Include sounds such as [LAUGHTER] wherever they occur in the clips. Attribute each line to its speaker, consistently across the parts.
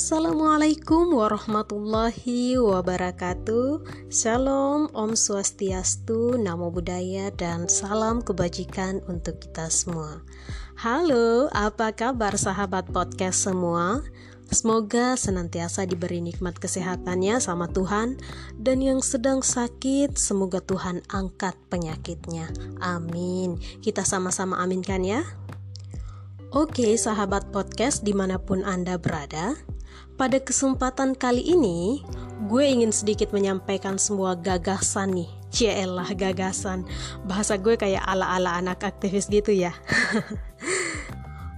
Speaker 1: Assalamualaikum warahmatullahi wabarakatuh. Shalom, Om Swastiastu, Namo Buddhaya, dan salam kebajikan untuk kita semua. Halo, apa kabar sahabat podcast semua? Semoga senantiasa diberi nikmat kesehatannya sama Tuhan Dan yang sedang sakit, semoga Tuhan angkat penyakitnya. Amin. Kita sama-sama aminkan ya. Oke sahabat podcast di mana pun Anda berada pada kesempatan kali ini, gue ingin sedikit menyampaikan semua gagasan nih. Cielah gagasan. Bahasa gue kayak ala-ala anak aktivis gitu ya. [LAUGHS]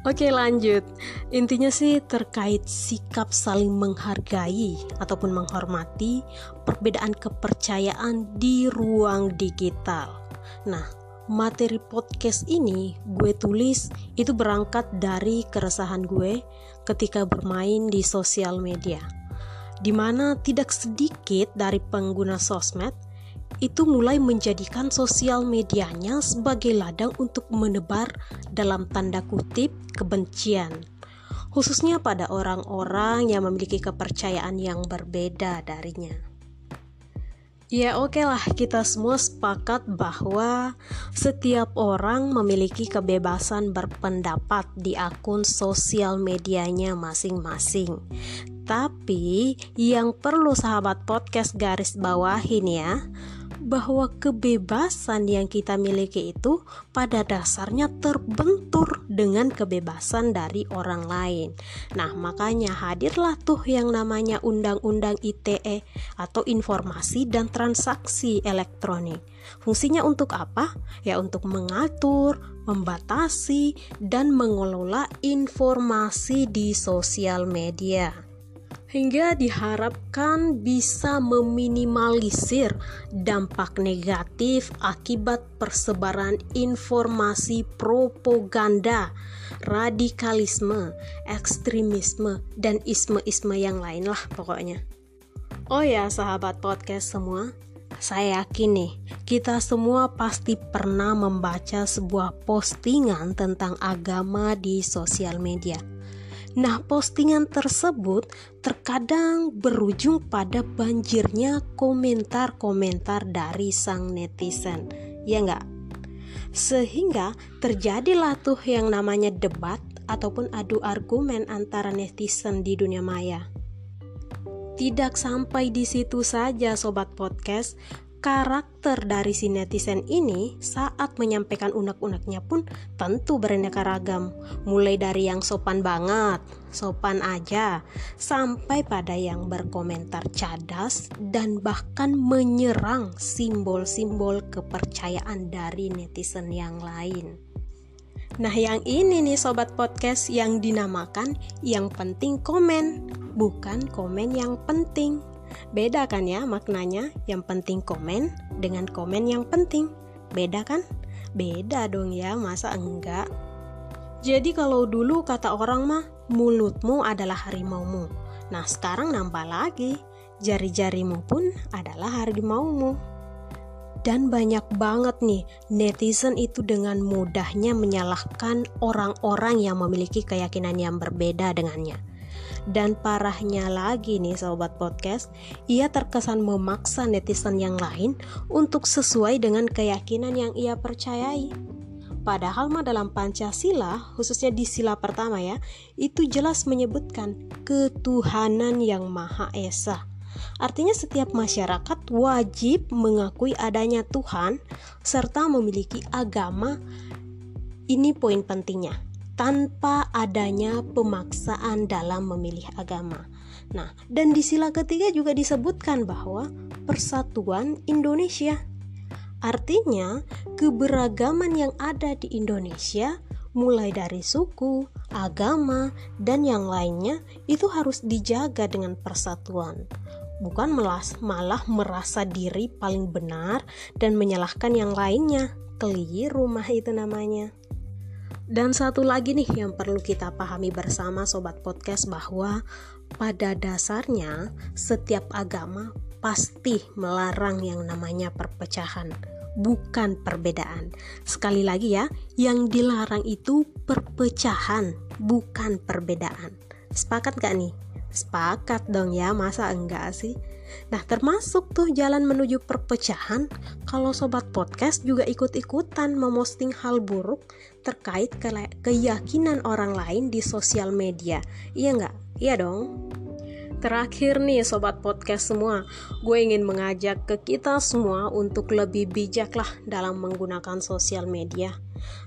Speaker 1: Oke lanjut Intinya sih terkait sikap saling menghargai Ataupun menghormati Perbedaan kepercayaan di ruang digital Nah materi podcast ini gue tulis itu berangkat dari keresahan gue ketika bermain di sosial media. Di mana tidak sedikit dari pengguna sosmed itu mulai menjadikan sosial medianya sebagai ladang untuk menebar dalam tanda kutip kebencian khususnya pada orang-orang yang memiliki kepercayaan yang berbeda darinya. Ya oke okay lah kita semua sepakat bahwa setiap orang memiliki kebebasan berpendapat di akun sosial medianya masing-masing. Tapi yang perlu sahabat podcast garis bawahin ya, bahwa kebebasan yang kita miliki itu pada dasarnya terbentur dengan kebebasan dari orang lain. Nah, makanya hadirlah tuh yang namanya Undang-Undang ITE atau Informasi dan Transaksi Elektronik. Fungsinya untuk apa? Ya untuk mengatur, membatasi, dan mengelola informasi di sosial media hingga diharapkan bisa meminimalisir dampak negatif akibat persebaran informasi propaganda, radikalisme, ekstremisme, dan isme-isme yang lain lah pokoknya. Oh ya sahabat podcast semua, saya yakin nih, kita semua pasti pernah membaca sebuah postingan tentang agama di sosial media Nah, postingan tersebut terkadang berujung pada banjirnya komentar-komentar dari sang netizen. Ya enggak? Sehingga terjadilah tuh yang namanya debat ataupun adu argumen antara netizen di dunia maya. Tidak sampai di situ saja sobat podcast, karakter dari si netizen ini saat menyampaikan unek-uneknya pun tentu beraneka ragam. Mulai dari yang sopan banget sopan aja sampai pada yang berkomentar cadas dan bahkan menyerang simbol-simbol kepercayaan dari netizen yang lain. Nah yang ini nih sobat podcast yang dinamakan yang penting komen bukan komen yang penting Beda kan ya maknanya? Yang penting komen dengan komen yang penting. Beda kan? Beda dong ya, masa enggak? Jadi kalau dulu kata orang mah mulutmu adalah harimaumu. Nah sekarang nambah lagi, jari-jarimu pun adalah harimaumu. Dan banyak banget nih netizen itu dengan mudahnya menyalahkan orang-orang yang memiliki keyakinan yang berbeda dengannya dan parahnya lagi nih sobat podcast, ia terkesan memaksa netizen yang lain untuk sesuai dengan keyakinan yang ia percayai. Padahal mah dalam Pancasila, khususnya di sila pertama ya, itu jelas menyebutkan ketuhanan yang Maha Esa. Artinya setiap masyarakat wajib mengakui adanya Tuhan serta memiliki agama. Ini poin pentingnya tanpa adanya pemaksaan dalam memilih agama. Nah, dan di sila ketiga juga disebutkan bahwa persatuan Indonesia. Artinya, keberagaman yang ada di Indonesia mulai dari suku, agama, dan yang lainnya itu harus dijaga dengan persatuan. Bukan melas, malah merasa diri paling benar dan menyalahkan yang lainnya. Keliru rumah itu namanya. Dan satu lagi nih yang perlu kita pahami bersama sobat podcast bahwa pada dasarnya setiap agama pasti melarang yang namanya perpecahan, bukan perbedaan. Sekali lagi ya, yang dilarang itu perpecahan, bukan perbedaan. Sepakat gak nih? Sepakat dong ya, masa enggak sih? Nah, termasuk tuh jalan menuju perpecahan kalau sobat podcast juga ikut-ikutan memosting hal buruk terkait ke keyakinan orang lain di sosial media. Iya nggak? Iya dong. Terakhir nih sobat podcast semua, gue ingin mengajak ke kita semua untuk lebih bijaklah dalam menggunakan sosial media.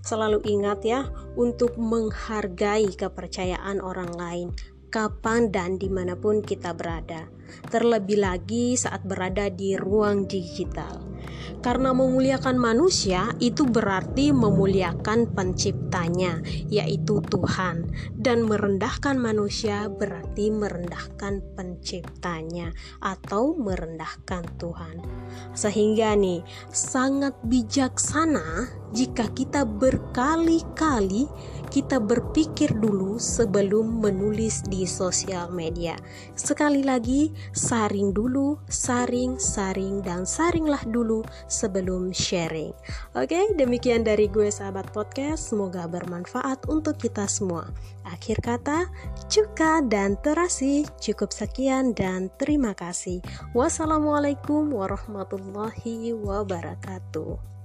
Speaker 1: Selalu ingat ya untuk menghargai kepercayaan orang lain kapan dan di mana pun kita berada terlebih lagi saat berada di ruang digital. Karena memuliakan manusia itu berarti memuliakan penciptanya, yaitu Tuhan, dan merendahkan manusia berarti merendahkan penciptanya atau merendahkan Tuhan. Sehingga nih, sangat bijaksana jika kita berkali-kali kita berpikir dulu sebelum menulis di sosial media. Sekali lagi, saring dulu, saring, saring, dan saringlah dulu sebelum sharing. Oke, demikian dari gue sahabat podcast. Semoga bermanfaat untuk kita semua. Akhir kata, cuka dan terasi. Cukup sekian dan terima kasih. Wassalamualaikum warahmatullahi wabarakatuh.